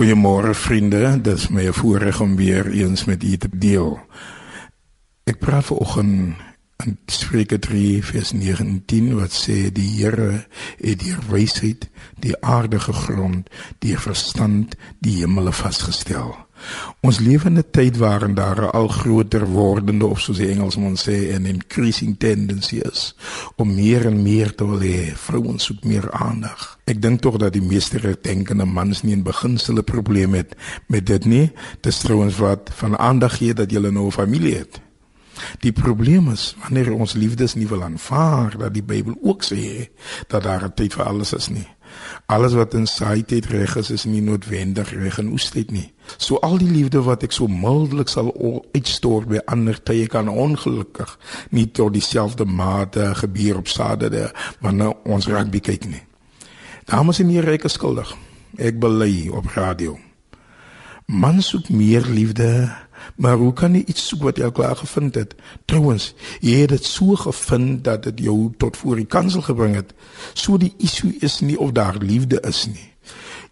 Goeiemôre vriende, dit is my voorreg om weer eens met u te deel. Ek praat vanoggend in Spreuke 3 vers 19 wat sê die Here het die wysheid, die aarde gegrond, die verstand, die hemele vasgestel. Ons lewe in 'n tyd waarin daar 'n al groter wordende of soos die Engelsman sê 'n increasing tendency is om meer en meer te wil hê. Vrouens soek meer aandag. Ek dink tog dat die meeste denkende mans nie in beginsel 'n probleem het met dit nie. Dis trouens wat van aandag gee dat jy 'n nou familie het. Die probleem is wanneer ons liefdes nie wil aanvaar dat die Bybel ook sê dat daar 'n tyd vir alles is nie. Alles wat in sy tyd reg is, is nie noodwendig reg in oes tyd nie. So al die liefde wat ek so mildelik sal uitstort by ander tye kan ongelukkig nie tot dieselfde mate gebeur op Saterdag wanneer ons rugby kyk nie. Dames en here, ek is skuldig. Ek bely op radio. Man soek meer liefde Maar hoe kan jy iets soek wat jy al klaar gevind het? Trouwens, jy het dit so gevind dat dit jou tot voor die kansel gebring het. So die issue is nie of daar liefde is nie.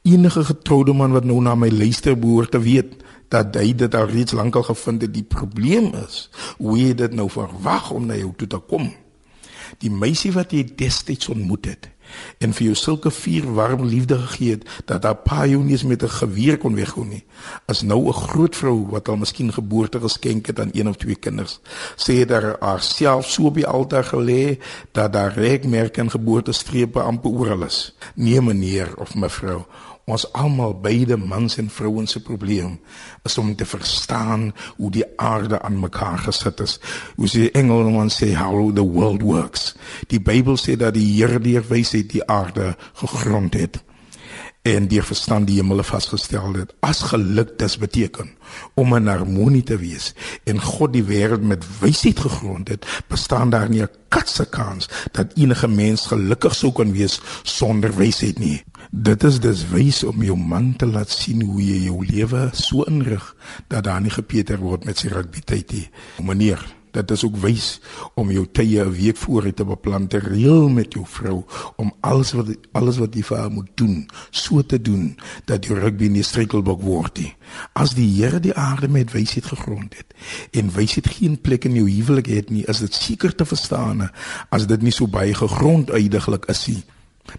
Enige getroude man wat nou na my luister behoort te weet dat hy dit al reeds lankal gevind het. Die probleem is hoe jy dit nou verwag om na jou toe te kom. Die meisie wat jy destyds ontmoet het, en vir jou sulke vier warm liefde gegee het dat haar pa jou nie met 'n geweer kon weghou nie. As nou 'n groot vrou wat al miskien geboorte geskenk het aan een of twee kinders, sê daar haarself so op die altaar gelê dat daar rekmerke en geboortestrepe amper oral is. Nee meneer of mevrou, ons almal beide mans en vrouens se probleem is om te verstaan hoe die aarde aan mekaar gesit is. Hoe sê Engelman sê how the world works. Die Bybel sê dat die Here deur wysheid die aarde gegrond het en deur verstand die hemele vasgestel het. As geluk dis beteken om 'n harmonie te wees en God die wêreld met wysheid gegrond het, bestaan daar nie 'n katse kans dat enige mens gelukkig sou kan wees sonder wysheid nie. Dit is dus wys om jou man te laat sien hoe jy jou lewe so inrig dat daar nie gepeter word met sy rugby tyd nie. Meneer, dit is ook wys om jou tye 'n week vooruit te beplan te reël met jou vrou om alles wat alles wat jy vir haar moet doen, so te doen dat jou rugby nie struikelblok word nie. As die Here die aarde met wysheid gegrond het en wysheid geen plek in jou huwelik het nie, is dit seker te verstaan as dit nie so baie gegrond uitdiglik is nie.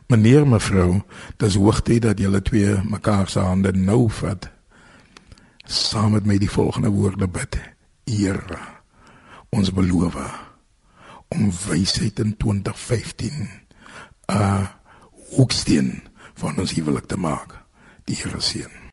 Meneer mevrou, dis hoogtyd dat julle twee mekaar se hande nou vat. Saam met my die volgende woorde bid. Here, ons beloof om wysheid in 2015 'n hoeksteen van ons huwelik te maak. Die Here seën.